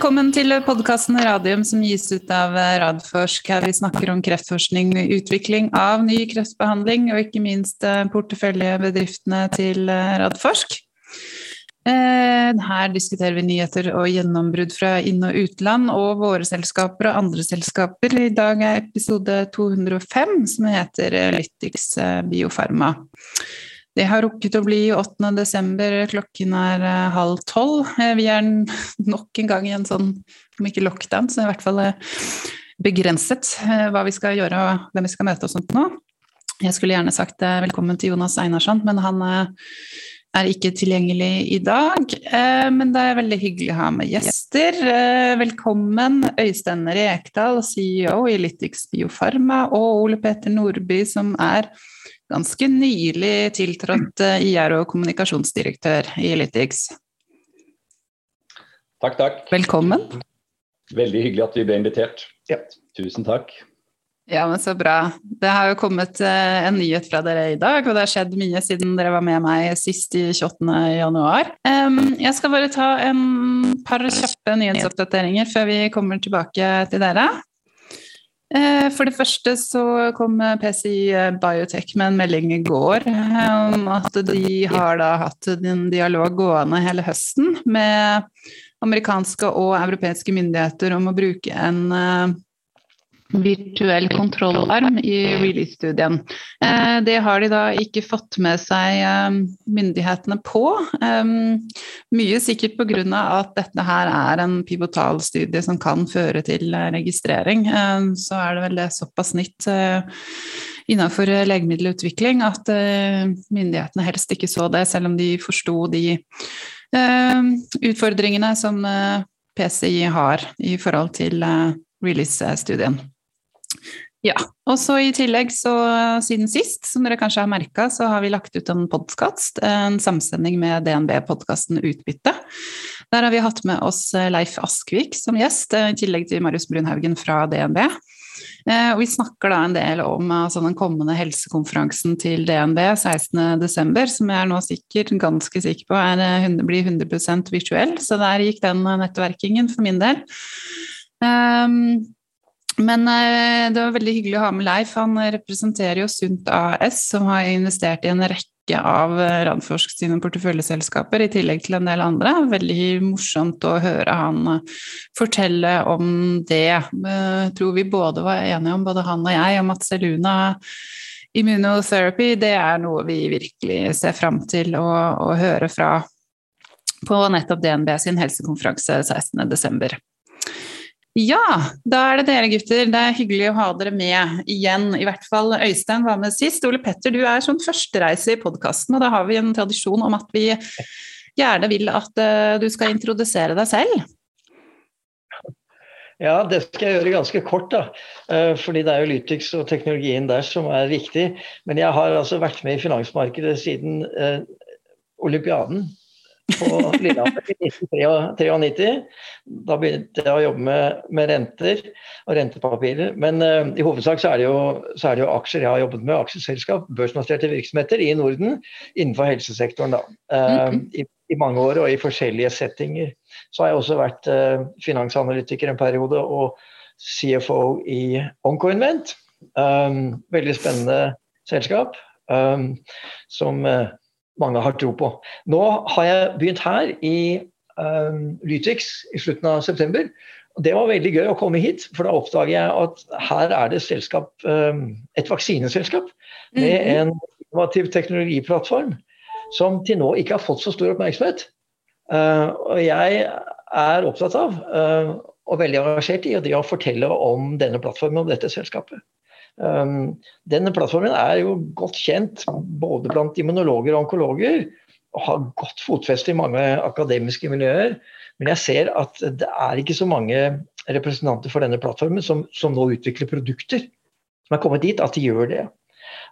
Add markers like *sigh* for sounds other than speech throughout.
Velkommen til podkasten Radium som gis ut av Radforsk. Her vi snakker om kreftforskning, utvikling av ny kreftbehandling og ikke minst eh, porteføljebedriftene til eh, Radforsk. Eh, her diskuterer vi nyheter og gjennombrudd fra inn- og utland og våre selskaper og andre selskaper. I dag er episode 205 som heter Lytix Biofarma. Det har rukket å bli 8. desember, klokken er eh, halv tolv. Eh, vi er *laughs* nok en gang i en sånn, om ikke lockdown, så i hvert fall eh, begrenset hva vi skal gjøre og hvem vi skal møte og sånt nå. Jeg skulle gjerne sagt velkommen til Jonas Einarsson, men han er ikke tilgjengelig i dag. Men det er veldig hyggelig å ha med gjester. Velkommen Øystein Rekdal, CEO i Lytix Biofarma, og Ole Peter Nordby, som er ganske nylig tiltrådt eh, IR- og kommunikasjonsdirektør i Lytix. Takk, takk. Velkommen. Veldig hyggelig at vi ble invitert. Ja. Tusen takk. Ja, men Så bra. Det har jo kommet eh, en nyhet fra dere i dag, og det har skjedd mye siden dere var med meg sist i 28. januar. Jeg skal bare ta en par kjappe nyhetsoppdateringer før vi kommer tilbake til dere. Eh, for det første så kom PCI Biotech med en melding i går eh, om at de har da hatt en dialog gående hele høsten med amerikanske og europeiske myndigheter om å bruke en eh, virtuell kontrollarm i release-studien. Eh, det har de da ikke fått med seg eh, myndighetene på. Eh, mye sikkert pga. at dette her er en pivotal studie som kan føre til registrering. Så er det vel det såpass nytt innenfor legemiddelutvikling at myndighetene helst ikke så det, selv om de forsto de utfordringene som PCI har i forhold til release-studien. Ja. Og så i tillegg, så siden sist, som dere kanskje har merka, så har vi lagt ut en podkast, en samsending med DNB-podkasten Utbytte. Der har vi hatt med oss Leif Askvik som gjest, i tillegg til Marius Brunhaugen fra DNB. Eh, og vi snakker da en del om altså, den kommende helsekonferansen til DNB 16.12., som jeg er nå sikker, ganske sikker på er, blir 100% virtuell. Så der gikk den nettverkingen for min del. Um, men eh, det var veldig hyggelig å ha med Leif. Han representerer jo Sunt AS, som har investert i en rekke av eh, Radforsk sine porteføljeselskaper, i tillegg til en del andre. Veldig morsomt å høre han eh, fortelle om det. Jeg tror vi både var enige om, både han og jeg, om at Seluna immunotherapy, det er noe vi virkelig ser fram til å, å høre fra på nettopp DNB sin helsekonferanse 16.12. Ja, da er det dere gutter. Det er hyggelig å ha dere med igjen. I hvert fall Øystein var med sist. Ole Petter, du er sånn førstereise i podkasten, og da har vi en tradisjon om at vi gjerne vil at uh, du skal introdusere deg selv. Ja, det skal jeg gjøre ganske kort, da. Uh, fordi det er jo Lytix og teknologien der som er viktig. Men jeg har altså vært med i finansmarkedet siden uh, olympiaden på Lillehammer i 1993. Da begynte jeg å jobbe med, med renter og rentepapirer. Men uh, i hovedsak så er, jo, så er, det jo, aksjer. Jeg har jobbet med aksjeselskap, børsnoterte virksomheter i Norden innenfor helsesektoren da, uh, mm. i, i, mange år og i forskjellige settinger. Så har jeg også vært uh, finansanalytiker en periode og CFO i Oncoinvent. Um, veldig spennende selskap. Um, som mange har tro på. Nå har jeg begynt her i um, Lytix i slutten av september. Det var veldig gøy å komme hit, for da oppdager jeg at her er det selskap, um, et vaksineselskap med mhm. en innovativ teknologiplattform som til nå ikke har fått så stor oppmerksomhet. Uh, og jeg er opptatt av uh, og veldig engasjert i å fortelle om denne plattformen og dette selskapet. Um, denne plattformen er jo godt kjent både blant immunologer og onkologer. Og har godt fotfeste i mange akademiske miljøer. Men jeg ser at det er ikke så mange representanter for denne plattformen som, som nå utvikler produkter som er kommet dit, at de gjør det.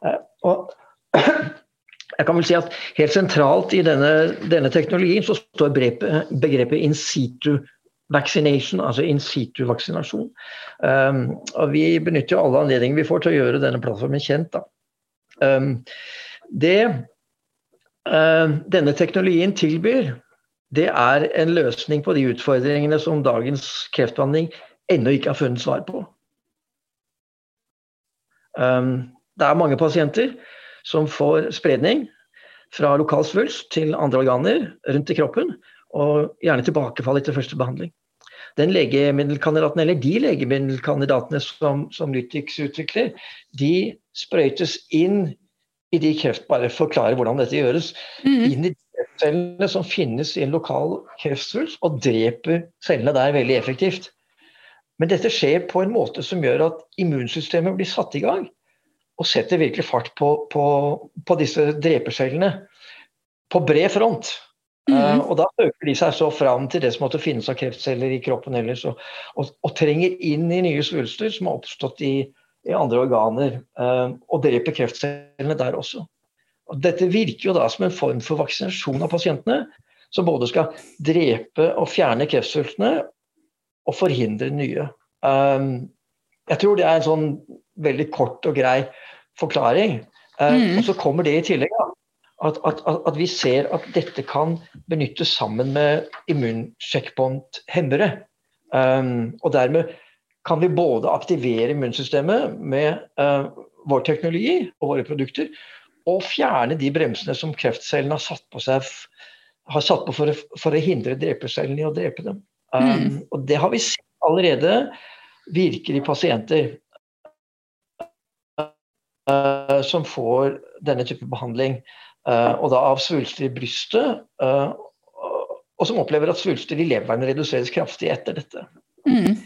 Uh, og *clears throat* jeg kan vel si at Helt sentralt i denne, denne teknologien så står begrepet, begrepet in situ vaccination, altså in situ-vaksinasjon. Um, og vi benytter jo alle anledninger vi får til å gjøre denne plattformen kjent. Um, det uh, denne teknologien tilbyr, det er en løsning på de utfordringene som dagens kreftbehandling ennå ikke har funnet svar på. Um, det er mange pasienter som får spredning fra lokal svulst til andre organer rundt i kroppen, og gjerne tilbakefall etter første behandling. Den legemiddelkandidaten, eller De legemiddelkandidatene som, som Lytix utvikler, de sprøytes inn i de kreft, bare forklare hvordan dette gjøres, mm. inn i kreftcellene som finnes i en lokal kreftsvulst, og dreper cellene der veldig effektivt. Men dette skjer på en måte som gjør at immunsystemet blir satt i gang, og setter virkelig fart på, på, på disse drepercellene på bred front. Mm. Og da øker de seg så fram til det som måtte finnes av kreftceller i kroppen ellers, og, og, og trenger inn i nye svulster som har oppstått i, i andre organer, uh, og dreper kreftcellene der også. Og dette virker jo da som en form for vaksinasjon av pasientene, som både skal drepe og fjerne kreftsvulstene og forhindre nye. Um, jeg tror det er en sånn veldig kort og grei forklaring. Mm. Og så kommer det i tillegg da, at, at, at, vi ser at dette kan benyttes sammen med immunsjekkbåndhemmere. Um, og dermed kan vi både aktivere immunsystemet med uh, vår teknologi og våre produkter, og fjerne de bremsene som kreftcellene har satt på seg har satt på for å, for å hindre drepercellene i å drepe dem. Um, mm. Og det har vi sett allerede virker i pasienter uh, som får denne type behandling. Uh, og da av svulster i brystet, uh, og som opplever at svulster i leveren reduseres kraftig etter dette. Mm.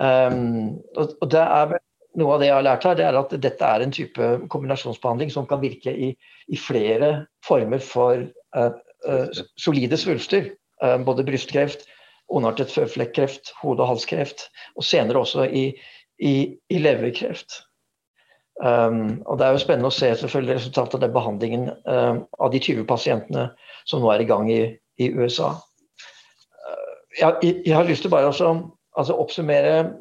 Um, og, og det er noe av det jeg har lært her, det er at dette er en type kombinasjonsbehandling som kan virke i, i flere former for uh, uh, solide svulster. Uh, både brystkreft, ondartet føflekkreft, hode- og halskreft, og senere også i, i, i leverkreft. Um, og Det er jo spennende å se selvfølgelig resultatet av den behandlingen av de 20 pasientene som nå er i gang i, i USA. Jeg, jeg, har lyst til bare å altså oppsummere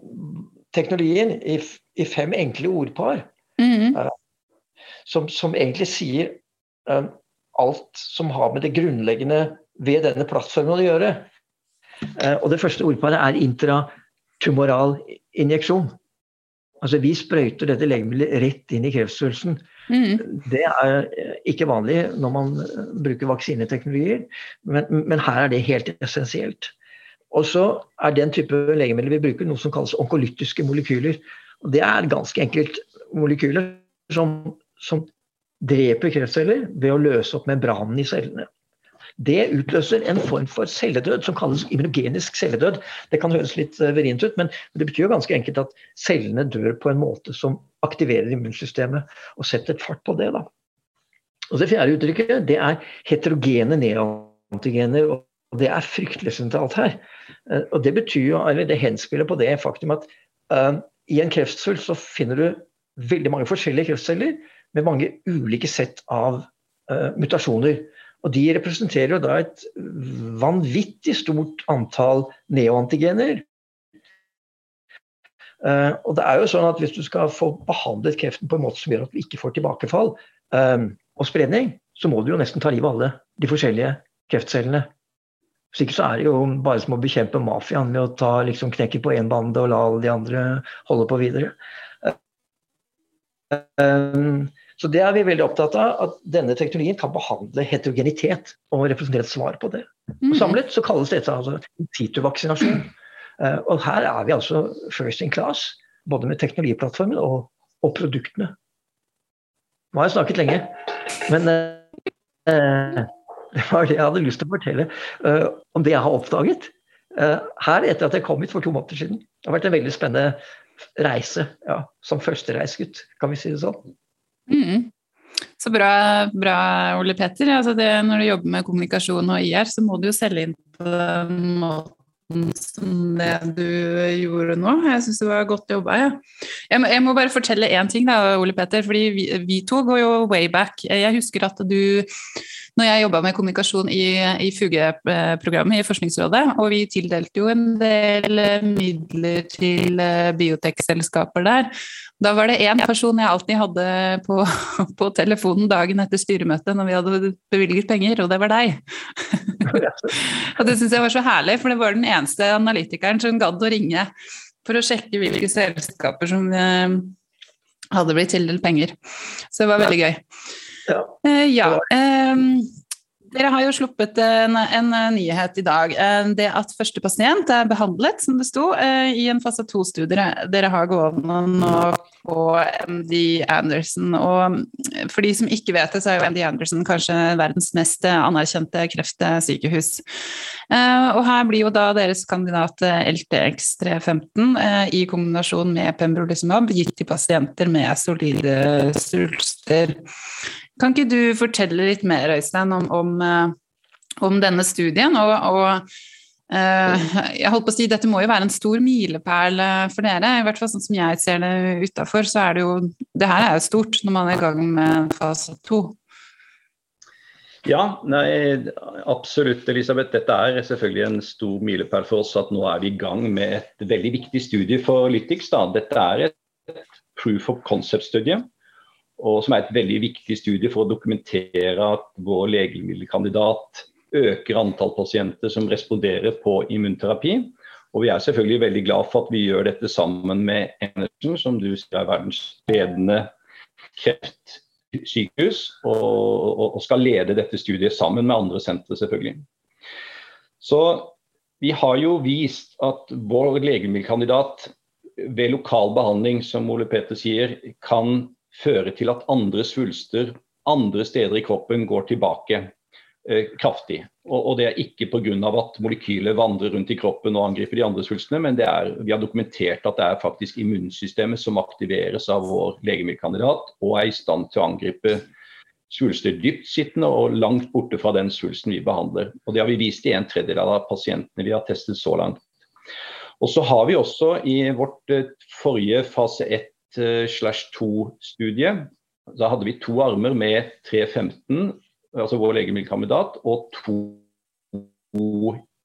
teknologien i, i fem enkle ordpar. Mm. Uh, som, som, egentlig sier uh, alt som har med det grunnleggende ved denne plattformen å gjøre. Uh, og Det første ordparet er intratumoral injeksjon. Altså Vi sprøyter dette legemiddelet rett inn i kreftsvulsten. Mm. Det er ikke vanlig når man bruker vaksineteknologier, men, men her er det helt essensielt. Og så er den type legemidler vi bruker, noe som kalles onkolytiske molekyler. Og det er ganske enkelt molekyler som, som dreper kreftceller ved å løse opp membranen i cellene. Det utløser en form for celledød som kalles immunogenisk celledød. Det kan høres litt eh, verint ut, men det betyr jo ganske enkelt at cellene dør på en måte som aktiverer immunsystemet og setter et fart på det. Da. Og Det fjerde uttrykket det er heterogene neoantigener. og Det er fryktelig sentralt her. Eh, og Det betyr jo, eller det henspiller på det faktum at uh, i en kreftsvulst så finner du veldig mange forskjellige kreftceller med mange ulike sett av uh, mutasjoner. Og De representerer jo da et vanvittig stort antall neoantigener. Uh, og det er jo sånn at Hvis du skal få behandlet kreften på en måte som gjør at du ikke får tilbakefall uh, og spredning, så må du jo nesten ta livet av alle de forskjellige kreftcellene. Hvis ikke så er det jo bare som å bekjempe mafiaen med å ta liksom knekken på én bande og la alle de andre holde på videre. Um, så det er vi veldig opptatt av, at denne teknologien kan behandle heterogenitet og representere et svar på det. Og mm. samlet så kalles dette altså tituvaksinasjon. Uh, og her er vi altså first in class, både med teknologiplattformen og, og produktene. Nå har jeg snakket lenge, men eh, det var det jeg hadde lyst til å fortelle eh, om det jeg har oppdaget eh, her etter at jeg kom hit for to måneder siden. Det har vært en veldig spennende reise ja, som førstereisgutt, kan vi si det sånn. Mm. Så bra, bra, Ole Petter. Altså det, når du jobber med kommunikasjon og IR, så må du jo selge inn på den måten som det du gjorde nå. Jeg syns det var godt jobba. Ja. Jeg, må, jeg må bare fortelle én ting, da, Ole Petter. fordi vi, vi, to går jo way back. Jeg husker at du når jeg jobba med kommunikasjon i, i FUGE-programmet i Forskningsrådet, og vi tildelte jo en del midler til eh, biotekselskaper der. Da var det én person jeg alltid hadde på, *laughs* på, telefonen dagen etter styremøtet når vi hadde bevilget penger, og det var deg. *laughs* og det syns jeg var så herlig, for det var den eneste analytikeren som gadd å ringe for å sjekke hvilke selskaper som eh, hadde blitt tildelt penger. Så det var veldig gøy. Ja. Uh, ja. Dere har jo sluppet en, en, nyhet i dag. Eh, det at første pasient er behandlet, som det sto, eh, i en fase to-studie dere har gående nå på MD Anderson. Og for de som ikke vet det, så er jo MD Anderson kanskje verdens mest anerkjente kreftsykehus. Eh, og her blir jo da deres kandidat LTX315 i kombinasjon med pembrolizumab gitt til pasienter med solide svulster. Kan ikke du fortelle litt mer, Øystein, om, om, eh, om denne studien? Og, og uh, jeg holdt på å si, Dette må jo være en stor milepæl eh, for dere. I hvert fall sånn som jeg ser det utafor, så er det jo Det her er jo stort når man er i gang med fase to. Ja, nei, absolutt, Elisabeth. Dette er selvfølgelig en stor milepæl for oss at nå er vi i gang med et veldig viktig studie for Lytix. Dette er et proof of concept-studie og som er et veldig viktig studie for å dokumentere at vår legemiddelkandidat øker antall pasienter som responderer på immunterapi. Og vi er selvfølgelig veldig glad for at vi gjør dette sammen med Enersen, som du sier er verdens ledende kreftsykehus, og, og, skal lede dette studiet sammen med andre sentre, selvfølgelig. Så vi har jo vist at vår legemiddelkandidat ved lokal behandling, som Ole Peter sier, kan fører til at andre svulster andre steder i kroppen går tilbake eh, kraftig. Og, og, Det er ikke pga. at molekyler vandrer rundt i kroppen og angriper de andre svulstene, men er, vi har dokumentert at det er faktisk immunsystemet som aktiveres av vår legemiddelkandidat og er i stand til å angripe svulster dyptsittende og langt borte fra den svulsten vi behandler. Og Det har vi vist i en tredjedel av pasientene vi har testet så langt. Og så har vi også i vårt eh, forrige fase 1 Eh, slash 2-studie. Da hadde vi to armer med 315, altså vår legemiddelkandidat, og to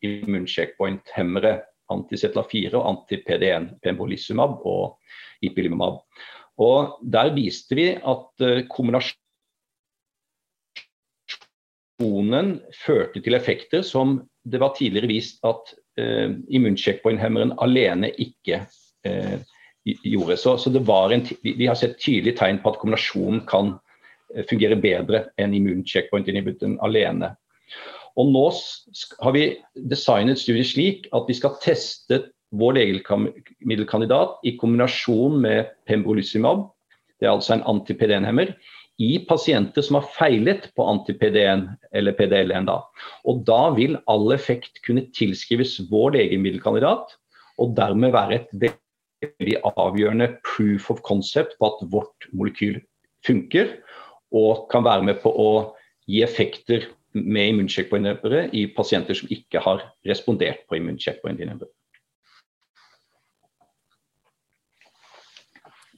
immuncheckpoint-hemmere. Antizetla4 og anti-PD1, pembrolizumab og ipilimumab. Og Der viste vi at eh, kombinasjonen førte til effekter som det var tidligere vist at uh, immuncheckpoint-hemmeren alene ikke uh, gjorde. Så, så en, vi har sett tydelige tegn på at kombinasjonen kan eh, fungere bedre enn immuncheckpoint-inhibitoren alene. Og Nå har vi designet studiet slik at vi skal teste vår legemiddelkandidat i kombinasjon med pembrolizumab, det er altså en anti-PD1-hemmer, i pasienter som har feilet på anti-PD1 eller PDL1. Da. Og da vil all effekt kunne tilskrives vår legemiddelkandidat, og dermed være et veldig avgjørende proof of concept på at vårt molekyl funker, og kan være med på å gi effekter med immuncheckpoint-inhibere i pasienter som ikke har respondert på immuncheckpoint-inhibere.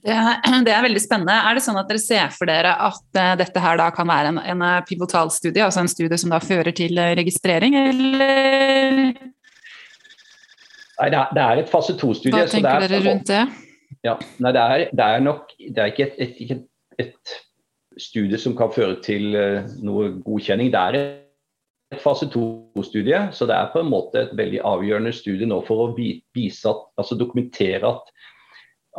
Det, *clears throat* det, er veldig spennende. Er det sånn at dere ser for dere at uh, dette her da kan være en, en pivotalstudie, altså en studie som da fører til registrering, eller Nei, det er, det er et fase to-studie. Hva tenker dere rundt det? Ja, nei, det er, det er, nok Det er ikke et, et, et, et, studie som kan føre til uh, noe godkjenning. Det er et fase to-studie, så det er på en måte et veldig avgjørende studie nå for å vise at, altså dokumentere at,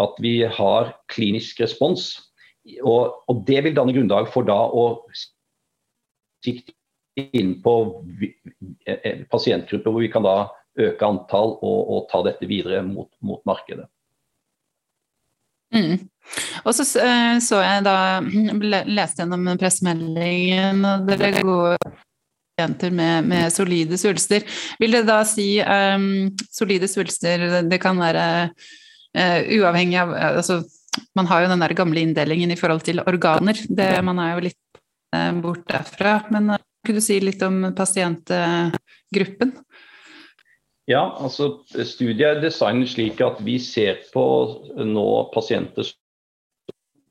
at vi har klinisk respons. Og, og, det vil danne grunnlag for da å sikte inn på eh, eh, pasientgrupper hvor vi kan da øke antall og, og ta dette videre mot, mot markedet. Mm. Og så eh, så jeg da *clears throat* leste gjennom pressemeldingen, og dere gode pasienter med, med, solide svulster. Vil det da si um, solide svulster Det kan være uh, uavhengig av altså, Man har jo den der gamle inndelingen i forhold til organer. Det, man er jo litt uh, bort derfra. Men uh, kunne du si litt om pasientgruppen? Ja, altså Studiet er designet slik at vi ser på nå pasienter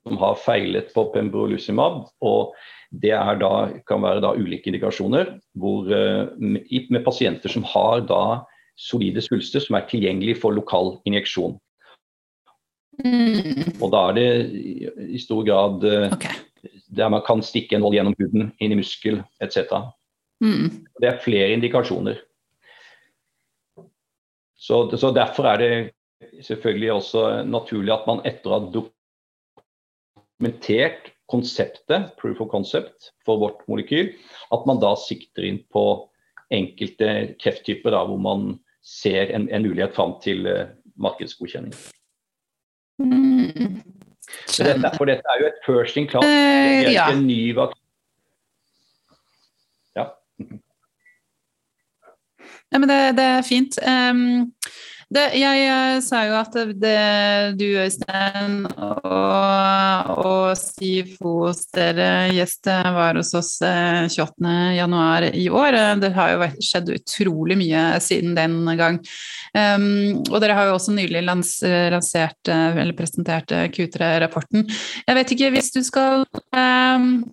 som har feilet på pembrolizumab. og Det da, kan være da ulike indikasjoner hvor, eh, med pasienter som har da solide svulster som er tilgjengelig for lokal injeksjon. Mm. Og Da er det i stor grad eh, okay. der man kan stikke en hold gjennom huden, inn i muskel etc. Mm. Det er flere indikasjoner. Så, så, Derfor er det selvfølgelig også naturlig at man etter å ha dokumentert konseptet, proof of concept, for vårt molekyl, at man da sikter inn på enkelte krefttyper da, hvor man ser en, en mulighet fram til uh, markedsgodkjenning. Mm. Dette, for dette er jo et first in class, det er ikke en ny vaksine. Ja. Ja, men det, det er fint. Um, det, jeg, jeg, sa jo at det, du, Øystein, og, og Siv Fos, dere gjest, var hos oss 28.1 i år. Det har jo skjedd utrolig mye siden den gang. Um, og dere har jo også nylig lans, lansert eller presentert Q3-rapporten. Jeg vet ikke, hvis du skal um,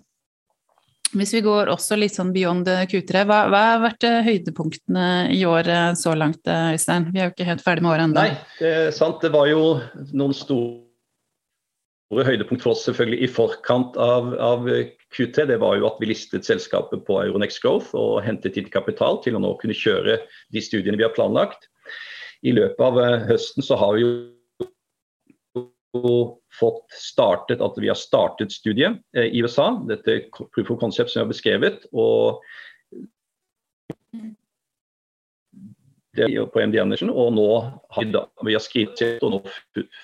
hvis vi går også litt sånn beyond Q3, hva, hva har vært eh, høydepunktene i år eh, så langt, eh, Øystein? Vi er jo ikke helt ferdig med året ennå. Nei, det er sant. Det var jo noen store høydepunkt for oss selvfølgelig i forkant av, av, Q3. Det var jo at vi listet selskapet på Euronex Growth og hentet inn kapital til å nå kunne kjøre de studiene vi har planlagt. I løpet av høsten så har vi jo fått startet at vi har startet studiet eh, i USA. Dette proof of concept som jeg har beskrevet. og det på MD Andersen, og nå har vi, da, vi har skrevet og nå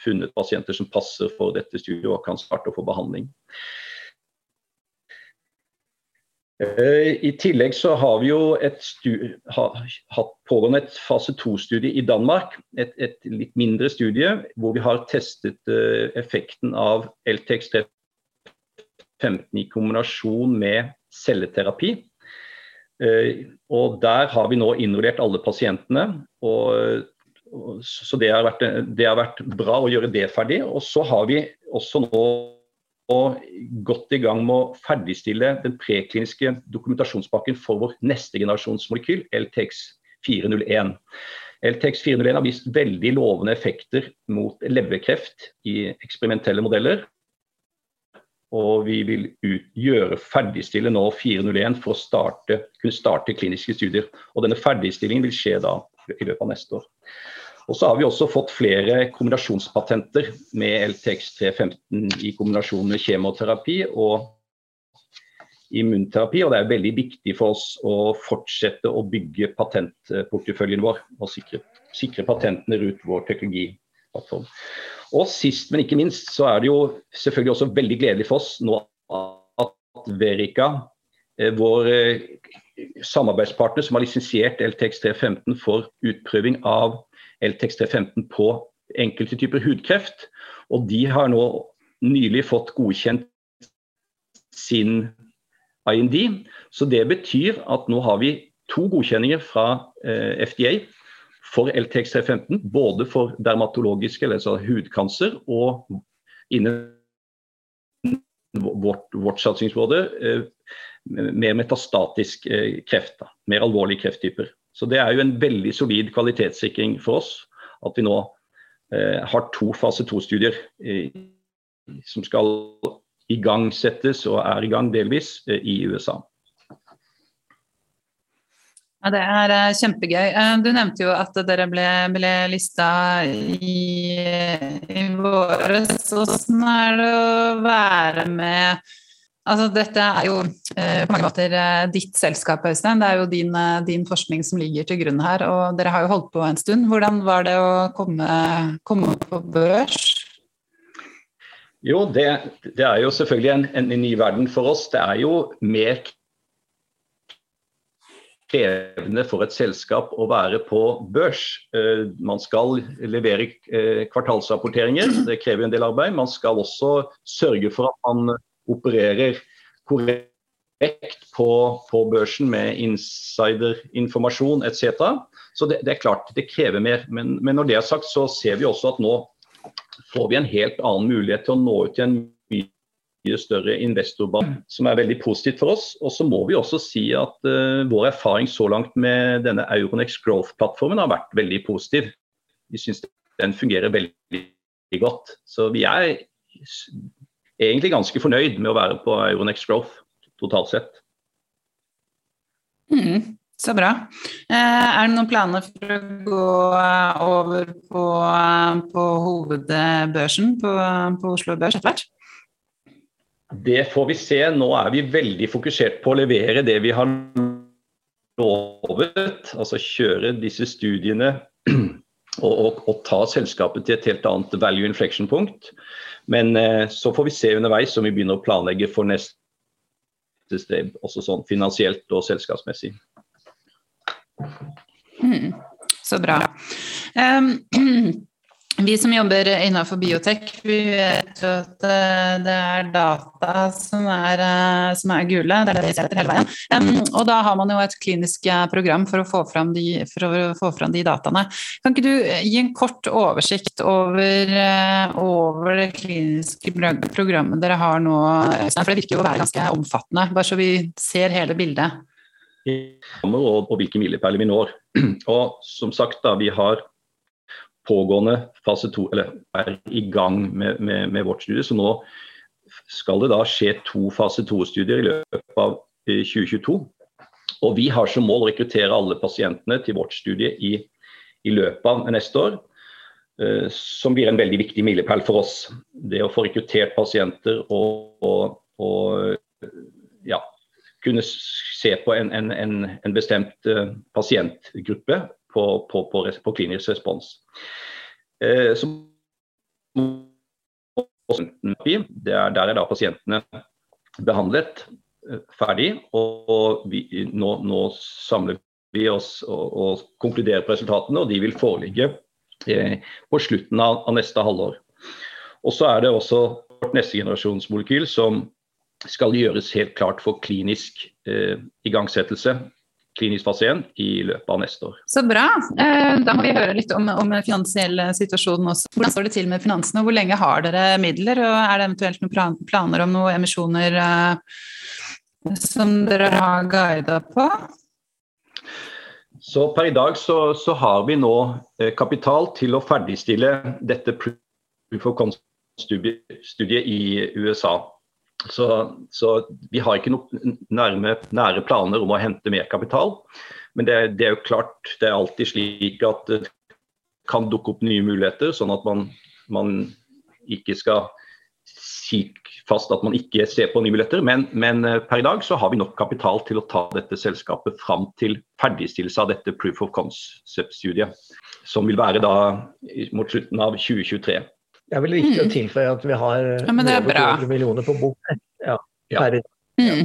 funnet pasienter som passer for dette studiet og kan starte å få behandling. Eh, I tillegg så har vi jo et hatt pågående et fase to-studie i Danmark. Et, et, litt mindre studie hvor vi har testet uh, effekten av LTX 315 i kombinasjon med celleterapi. Uh, og Der har vi nå involvert alle pasientene. og, og så det har, vært, det har vært bra å gjøre det ferdig. Og så har vi også nå og godt i gang med å ferdigstille den prekliniske dokumentasjonspakken for vår neste generasjons molekyl, LTX 401. LTX 401 har vist veldig lovende effekter mot leverkreft i eksperimentelle modeller. Og vi vil gjøre ferdigstille nå 401 for å starte, kunne starte kliniske studier. Og denne ferdigstillingen vil skje da i løpet av neste år. Og så har vi også fått flere kombinasjonspatenter med LTX315 i kombinasjon med kjemoterapi og immunterapi. Og det er veldig viktig for oss å fortsette å bygge patentporteføljen vår og sikre, sikre patentene rundt vår teknologiplattform. Og sist, men ikke minst, så er det jo selvfølgelig også veldig gledelig for oss nå at Verica, eh, vår eh, samarbeidspartner som har lisensiert LTX315 for utprøving av L-TXT15 på enkelte typer hudkreft. Og de har nå nylig fått godkjent sin IND. Så det betyr at nå har vi to godkjenninger fra eh, FDA for LTX315. Både for dermatologiske, altså hudkancer, og innen vårt, vårt satsingsområde eh, mer metastatisk eh, kreft. Da, mer alvorlige krefttyper. Så det er jo en veldig solid kvalitetssikring for oss at vi nå eh, har to fase to-studier eh, som skal igangsettes og er i gang delvis eh, i USA. Ja, Det er eh, kjempegøy. Eh, du nevnte jo at dere ble, ble lista i, i våres. Hvordan er det å være med Altså, dette er jo eh, på mange måter eh, ditt selskap, Øystein. Det er jo din, eh, din, forskning som ligger til grunn her. Og dere har jo holdt på en stund. Hvordan var det å komme, komme på børs? Jo, det, det, er jo selvfølgelig en, en, ny verden for oss. Det er jo mer krevende for et selskap å være på børs. Eh, man skal levere eh, kvartalsrapporteringer, det krever en del arbeid. Man skal også sørge for at man opererer korrekt på, på børsen med insiderinformasjon etc. Så det, det, er klart det krever mer. Men, men, når det er sagt, så ser vi også at nå får vi en helt annen mulighet til å nå ut til en mye større investorbane, som er veldig positivt for oss. Og så må vi også si at uh, vår erfaring så langt med denne Euronex Growth-plattformen har vært veldig positiv. Vi syns den fungerer veldig godt. Så vi er egentlig ganske fornøyd med å være på Euronex Growth totalt sett. Mm. Så bra. Eh, er det noen planer for å gå eh, over på, eh, på hovedbørsen på, på, Oslo Børs etter hvert? Det får vi se. Nå er vi veldig fokusert på å levere det vi har lovet. Altså kjøre disse studiene *clears throat* og, og, og ta selskapet til et helt annet value inflection-punkt. Men eh, så får vi se underveis om vi begynner å planlegge for neste steg, også sånn finansielt og selskapsmessig. Mm, så bra. Um, *clears throat* vi som jobber innenfor biotek, vi vet jo at eh, det er data som er, eh, som er gule. Det er det vi ser etter hele veien. Og da har man jo et klinisk eh, program for å få fram de, få fram de dataene. Kan ikke du gi en kort oversikt over, over det kliniske programmet dere har nå? For det virker jo å være ganske omfattende, bare så vi ser hele bildet og, og hvilke milepæler vi når. Og som sagt, da, vi har pågående fase to, eller er i gang med, med, med vårt studie. Så nå skal det da skje to fase to-studier i løpet av 2022. Og vi har som mål å rekruttere alle pasientene til vårt studie i, i løpet av neste år. Uh, som blir en veldig viktig milepæl for oss. Det å få rekruttert pasienter og, og, og ja, kunne se på en, en, en, bestemt uh, pasientgruppe på, på, på, på klinisk respons. Uh, det er, der er da pasientene behandlet uh, ferdig, og vi, nå, nå, samler vi oss og, og, konkluderer på resultatene, og de vil foreligge på slutten av, av neste halvår. Og så er det også vårt neste generasjonsmolekyl som skal gjøres helt klart for klinisk eh, igangsettelse klinisk pasient i løpet av neste år. Så bra. Eh, da må vi høre litt om, om finansiell situasjon også. Hvordan står det til med finansene, og hvor lenge har dere midler? Og er det eventuelt noen planer om noen emisjoner eh, som dere har guida på? Så Per i dag så, så har vi nå eh, kapital til å ferdigstille dette proof of concept-studiet i USA. Så, så, vi har ikke noen nærme, nære planer om å hente mer kapital. Men det, det, er jo klart, det er alltid slik at det kan dukke opp nye muligheter, sånn at man, man ikke skal si fast at man ikke ser på nye muligheter. Men, men, eh, per i dag så har vi nok kapital til å ta dette selskapet fram til ferdigstillelse av dette proof of concept-studiet. Som vil være da mot slutten av 2023. Det er vel viktig mm. å tilføye at vi har ja, over 200 millioner på bok. *laughs* Ja, ja. Mm.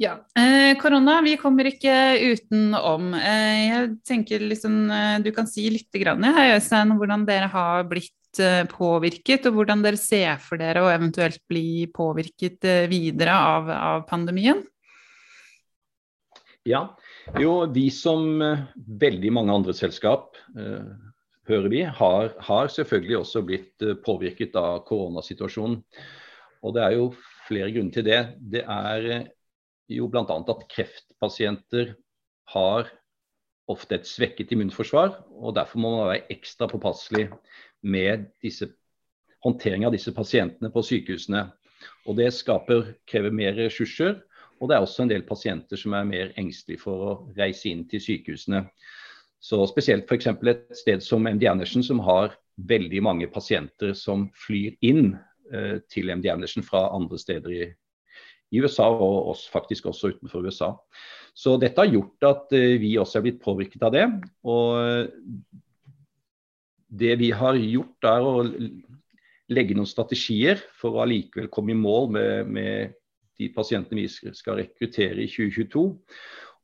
Ja. Eh, korona, vi kommer ikke utenom. Eh, jeg tenker liksom, eh, Du kan si litt grann, Øystein, hvordan dere har blitt eh, påvirket, og hvordan dere ser for dere å eventuelt bli påvirket eh, videre av, av, pandemien? Ja, jo, vi som eh, veldig mange andre selskap hører vi, har, har, selvfølgelig også blitt eh, påvirket av koronasituasjonen. Og Det er jo flere grunner til det. Det er eh, jo bl.a. at kreftpasienter har ofte et svekket immunforsvar. og Derfor må man være ekstra påpasselig med disse, håndtering av disse pasientene på sykehusene. Og Det skaper, krever mer ressurser. Og det er også en del pasienter som er mer engstelige for å reise inn til sykehusene. Så Spesielt f.eks. et sted som MD Andersen, som har veldig mange pasienter som flyr inn eh, til MD Andersen fra andre steder i, i USA, og oss faktisk også utenfor USA. Så dette har gjort at eh, vi også er blitt påvirket av det. Og det vi har gjort, er å legge noen strategier for å allikevel komme i mål med, med de pasientene vi skal rekruttere i 2022.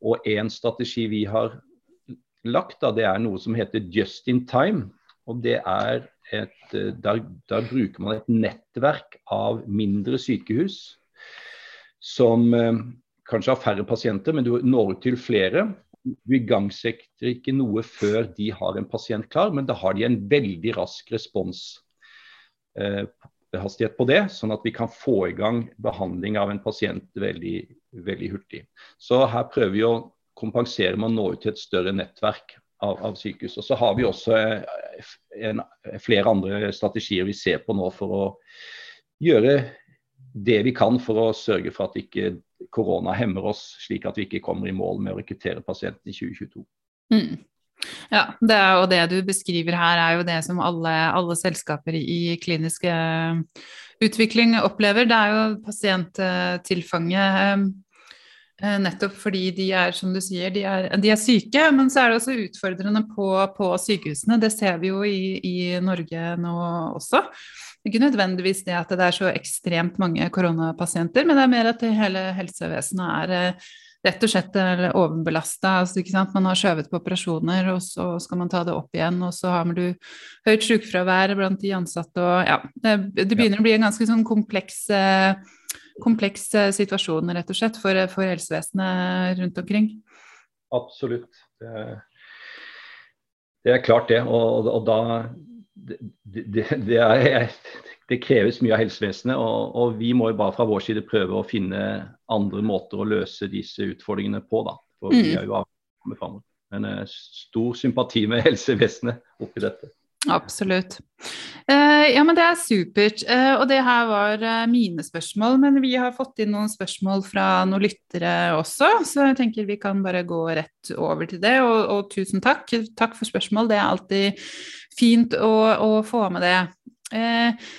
Og en strategi vi har lagt, da, det er noe som heter just in time. og det er et, eh, der, der, bruker man et nettverk av mindre sykehus som eh, kanskje har færre pasienter, men du når ut til flere. Du igangsetter ikke noe før de har en pasient klar, men da har de en veldig rask responshastighet eh, på det, sånn at vi kan få i gang behandling av en pasient veldig, veldig hurtig. Så her prøver vi å kompensere med å nå ut til et større nettverk av, av sykehus. Og så har vi også eh, en, flere andre strategier vi ser på nå for å gjøre det vi kan for å sørge for at ikke korona hemmer oss, slik at vi ikke kommer i mål med å rekruttere pasienten i 2022. Mm. Ja, det er, det du beskriver her er jo det som alle, alle selskaper i klinisk utvikling opplever. Det er jo pasienttilfanget eh, nettopp fordi de er, som du sier, de er, de er syke. Men så er det også utfordrende på, på sykehusene. Det ser vi jo i, i Norge nå også. Det er ikke nødvendigvis det at det er så ekstremt mange koronapasienter, men det er mer at hele helsevesenet er eh, rett og slett overbelasta. Altså, man har skjøvet på operasjoner, og så skal man ta det opp igjen. Og så har du høyt sykefravær blant de ansatte. Og, ja, det, det, begynner å bli en ganske sånn kompleks, eh, kompleks eh, situasjon rett og slett for, for helsevesenet rundt omkring. Absolutt. Det, det er klart det. Og, og da det, det, er, det, kreves mye av helsevesenet, og, og, vi må jo bare fra vår side prøve å finne andre måter å løse disse utfordringene på. da, for mm. vi er jo avkommet fremover. Men uh, stor sympati med helsevesenet oppi dette. Absolutt. Uh, ja, men det er supert. Uh, og det her var uh, mine spørsmål, men vi har fått inn noen spørsmål fra noen lyttere også, så jeg tenker vi kan bare gå rett over til det. Og, og tusen takk. Takk for spørsmål. Det er alltid fint å, å få med det.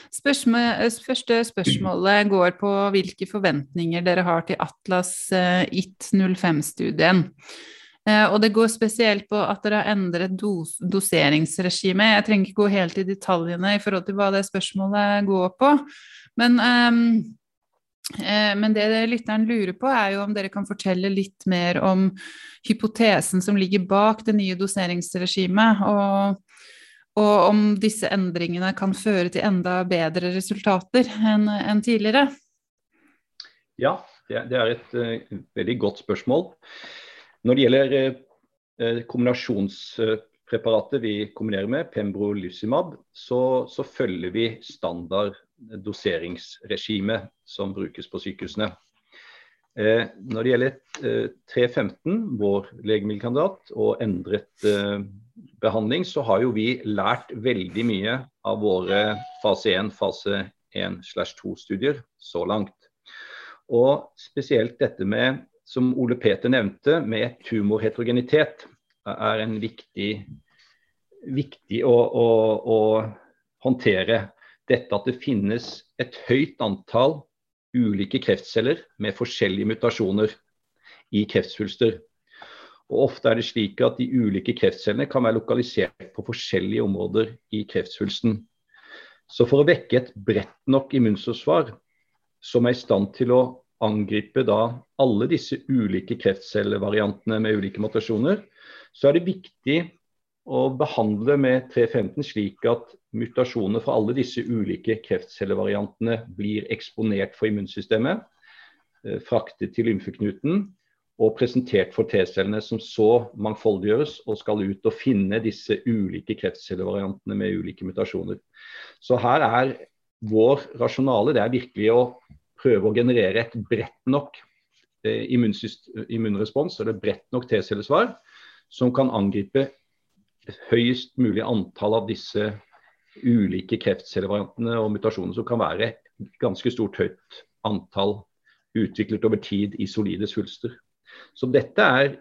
Spørsmål, første spørsmålet går på hvilke forventninger dere har til Atlas IT05-studien. Eh, og det går spesielt på at dere har endret dos doseringsregime. Jeg trenger ikke gå helt i detaljene i forhold til hva det spørsmålet går på. Men, um, eh, men det lytteren lurer på, er jo om dere kan fortelle litt mer om hypotesen som ligger bak det nye doseringsregimet, og, og om disse endringene kan føre til enda bedre resultater enn en tidligere. Ja, det er et uh, veldig godt spørsmål. Når det gjelder eh, eh, kombinasjonspreparatet vi kombinerer med, pembrolizumab, så, så følger vi standard doseringsregime som brukes på sykehusene. Eh, når det gjelder 315, vår legemiddelkandidat, og endret behandling, så har jo vi lært veldig mye av våre fase 1, fase 1-2-studier så langt. Og spesielt dette med som Ole Peter nevnte, med tumorheterogenitet, er en viktig, viktig å, å, å, håndtere. Dette at det finnes et høyt antall ulike kreftceller med forskjellige mutasjoner i kreftsvulster. Og Ofte er det slik at de ulike kreftcellene kan være lokalisert på forskjellige områder i kreftsvulsten. Så for å vekke et bredt nok immunforsvar som er i stand til å angripe da alle disse ulike kreftcellevariantene med ulike mutasjoner, så er det viktig å behandle med 315 slik at mutasjoner fra alle disse ulike kreftcellevariantene blir eksponert for immunsystemet, eh, fraktet til lymfeknuten og presentert for T-cellene, som så mangfoldiggjøres og skal ut og finne disse ulike kreftcellevariantene med ulike mutasjoner. Så her er vår rasjonale det er virkelig å prøve å generere et bredt nok eh, immunrespons, eller bredt nok T-cellesvar, som kan angripe høyest mulig antall av disse ulike kreftcellevariantene og mutasjonene, som kan være ganske stort høyt antall utviklet over tid i solide svulster. Så dette er,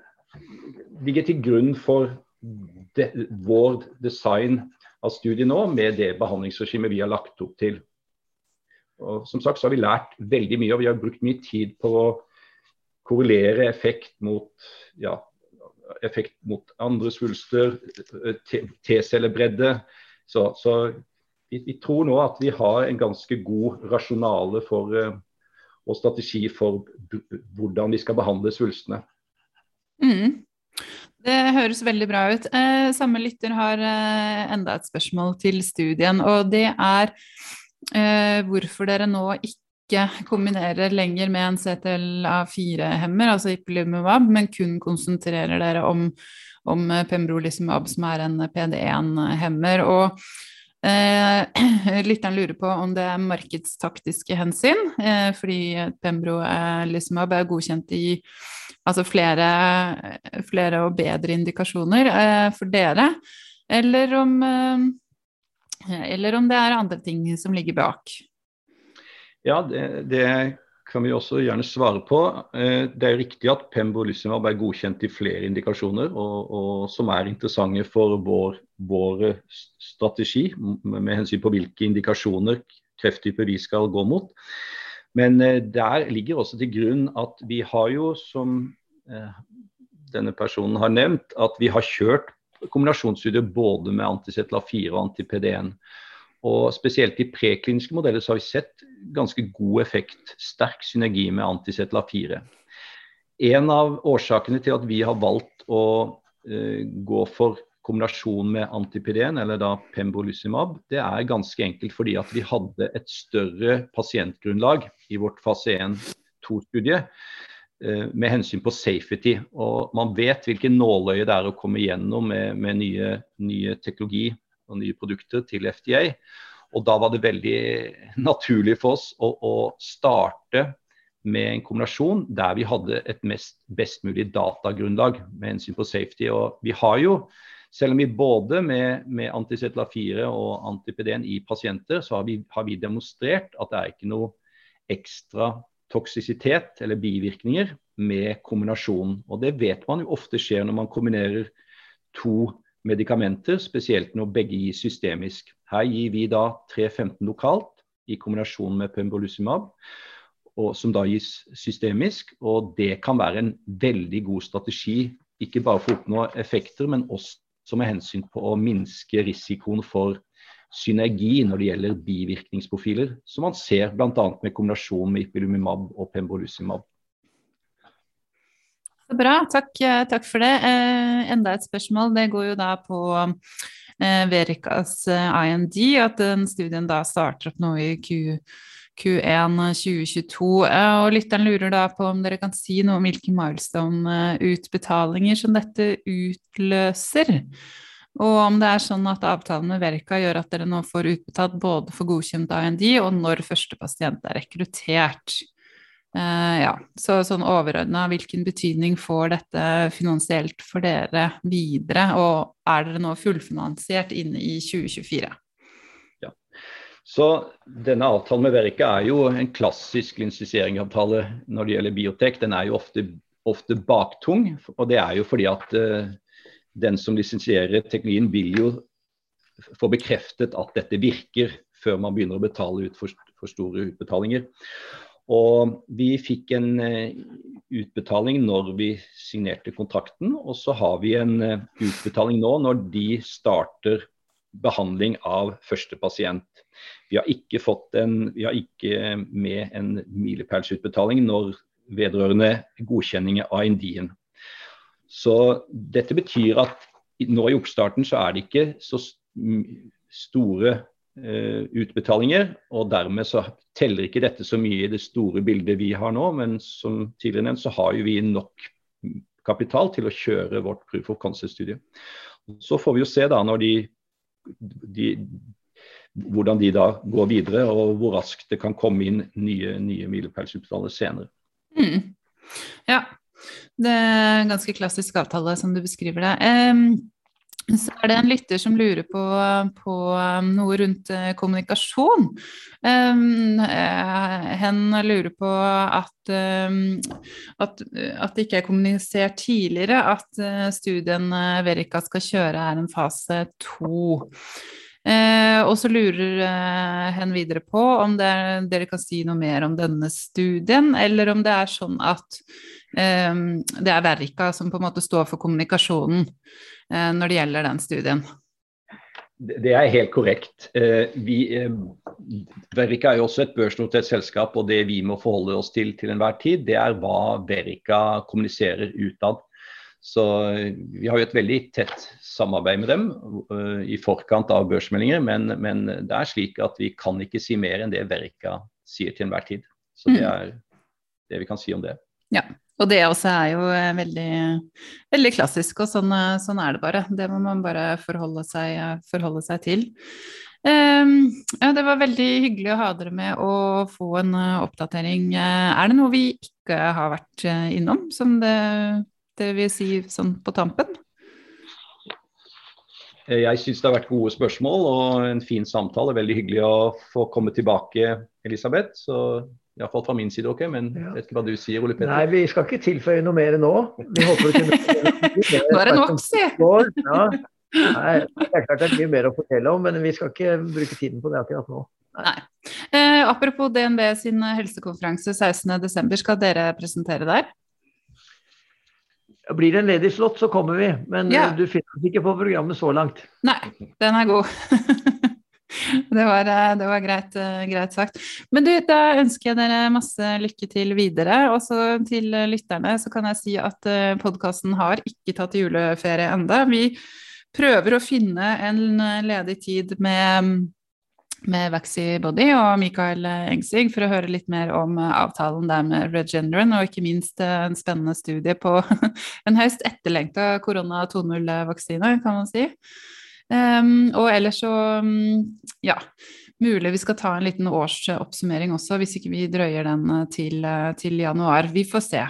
ligger til grunn for de, vår design av studiet nå, med det behandlingsregimet vi har lagt opp til. Og som sagt så har vi lært veldig mye, og vi har brukt mye tid på å korrelere effekt mot, ja, effekt mot andre svulster, T-cellebredde. Så, så vi, vi, tror nå at vi har en ganske god rasjonale for, uh, og strategi for hvordan vi skal behandle svulstene. Mm. Det høres veldig bra ut. Eh, samme lytter har eh, enda et spørsmål til studien, og det er eh, hvorfor dere nå ikke kombinerer lenger med en CTLA4-hemmer, altså ipilimumab, men kun konsentrerer dere om, om pembrolizumab, som er en PD1-hemmer. og Eh, *clears throat* lytteren lurer på om det er markedstaktiske hensyn, eh, fordi pembrolizumab er godkjent i altså flere, flere og bedre indikasjoner eh, for dere, eller om eh, eller om det er andre ting som ligger bak. Ja, det, det, kan vi også gjerne svare på. Eh, det er riktig at pembrolizumab er godkjent i flere indikasjoner, og, og som er interessante for vår, vår, strategi med hensyn på hvilke indikasjoner krefttyper vi skal gå mot. Men eh, der ligger også til grunn at vi har jo, som eh, denne personen har nevnt, at vi har kjørt kombinasjonsstudier både med antisetla 4 og anti-PD1. Og Spesielt i prekliniske modeller så har vi sett ganske god effekt, sterk synergi med antisetla 4. En av årsakene til at vi har valgt å uh, gå for kombinasjon med antipideen, eller da pembrolizumab, det er ganske enkelt fordi at vi hadde et større pasientgrunnlag i vårt fase 1-2-studie uh, med hensyn på safety. Og man vet hvilken nåløye det er å komme igjennom med, med nye, nye teknologi og nye produkter til FDA. Og da var det veldig naturlig for oss å, å starte med en kombinasjon der vi hadde et mest, best mulig datagrunnlag med hensyn på safety. Og vi har jo, selv om vi både med, med antisetla 4 og antipeden i pasienter, så har vi, har vi demonstrert at det er ikke noe ekstra toksisitet eller bivirkninger med kombinasjonen. Og det vet man jo ofte skjer når man kombinerer to medikamenter, spesielt når begge gis systemisk. Her gir vi da 315 lokalt i kombinasjon med pembrolizumab, som da gis systemisk. og Det kan være en veldig god strategi, ikke bare for å oppnå effekter, men også med hensyn på å minske risikoen for synergi når det gjelder bivirkningsprofiler, som man ser bl.a. med kombinasjon med ipilimumab og pembrolizumab. Bra, takk, eh, takk for det. Eh, enda et spørsmål. Det går jo da på eh, Verikas eh, IND, at den studien da starter opp nå i Q, Q1 2022. Eh, og lytteren lurer da på om dere kan si noe om hvilke milestone-utbetalinger som dette utløser. Og om det er sånn at avtalen med Verka gjør at dere nå får utbetalt både for godkjent IND og når første pasient er rekruttert. Uh, ja, så sånn overordna, hvilken betydning får dette finansielt for dere videre, og er dere nå fullfinansiert inne i 2024? Ja, så denne avtalen med Verica er jo en klassisk lisensieringsavtale når det gjelder biotek. Den er jo ofte, ofte baktung, og det er jo fordi at uh, den som lisensierer teknologien vil jo få bekreftet at dette virker før man begynner å betale ut for, for store utbetalinger. Og vi fikk en eh, utbetaling når vi signerte kontrakten, og så har vi en eh, utbetaling nå når de starter behandling av første pasient. Vi har ikke, en, vi har ikke med en milepælsutbetaling når vedrørende godkjenning av Indien. Så dette betyr at nå i oppstarten så er det ikke så store Eh, utbetalinger. og Dermed så teller ikke dette så mye i det store bildet vi har nå, men som tidligere nevnt så har jo vi nok kapital til å kjøre vårt proof of concept-studie. Så får vi jo se da når de, de, hvordan de da går videre, og hvor raskt det kan komme inn nye, nye milepælsutbetalinger senere. Mm. Ja, det er en ganske klassisk avtale som du beskriver det. Um, så er det en lytter som lurer på, på um, noe rundt uh, kommunikasjon. Uh, hen lurer på at, um, at, at, det ikke er kommunisert tidligere at uh, studien Verica skal kjøre er en fase to. Eh, og så lurer eh, hen videre på om er, dere kan si noe mer om denne studien, eller om det er sånn at eh, det er Verrika som på en måte står for kommunikasjonen. Eh, når det gjelder den studien? Det er helt korrekt. Eh, vi, eh, Verica er jo også et børsnotert selskap, og det vi må forholde oss til til enhver tid, det er hva Verica kommuniserer utad. Så Vi har jo et veldig tett samarbeid med dem i forkant av børsmeldinger, men, men, det er slik at vi kan ikke si mer enn det Verica sier til enhver tid. Så det mm. er det vi kan si om det. Ja, og det også er jo eh, veldig, veldig klassisk, og sånn, eh, sånn, er det bare. Det må man bare forholde seg, forholde seg til. Um, ja, det var veldig hyggelig å ha dere med og få en uh, oppdatering. Uh, er det noe vi ikke har vært uh, innom, som det, det vil si sånn på tampen? Jeg syns det har vært gode spørsmål og en fin samtale. Veldig hyggelig å få komme tilbake, Elisabeth. Så Iallfall fra min side ok, men ja. vet ikke hva du sier, Ole Petter? Nei, vi skal ikke tilføye noe mer nå. Vi håper å kunne *laughs* Nå er det nok, si! *laughs* Ja. Nei, det er klart det er mye mer å fortelle om, men vi skal ikke bruke tiden på det akkurat nå. Nei. Eh, apropos DNB sin helsekonferanse 16.12, skal dere presentere der? Blir det en ledig slott, så kommer vi. Men ja. du finner oss ikke på programmet så langt. Nei, den er god. *laughs* *laughs* det, var, eh, det var greit, eh, greit, sagt. Men du, da ønsker jeg dere masse lykke til videre. Og til lytterne så kan jeg si at eh, podkasten har ikke tatt juleferie enda. Vi prøver å finne en ledig tid med med Vaxi Body og Mikael Engsig for å høre litt mer om avtalen der med Regeneron, og ikke minst en spennende studie på *laughs* en høyst etterlengta korona 2.0-vaksine, kan man si. Um, og ellers så, mm, ja Mulig vi skal ta en liten årsoppsummering også, hvis ikke vi drøyer den eh, til, til januar. Vi får se.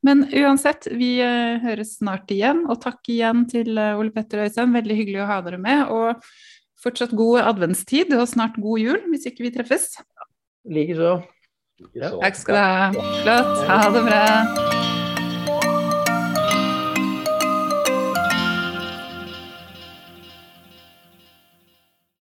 Men uansett, vi høres snart igjen. Og takk igjen til Ole Petter Øystein, veldig hyggelig å ha dere med. og Fortsatt god adventstid og snart god jul, hvis ikke vi treffes. Likeså. Takk skal du ha. Flott. Ha det bra.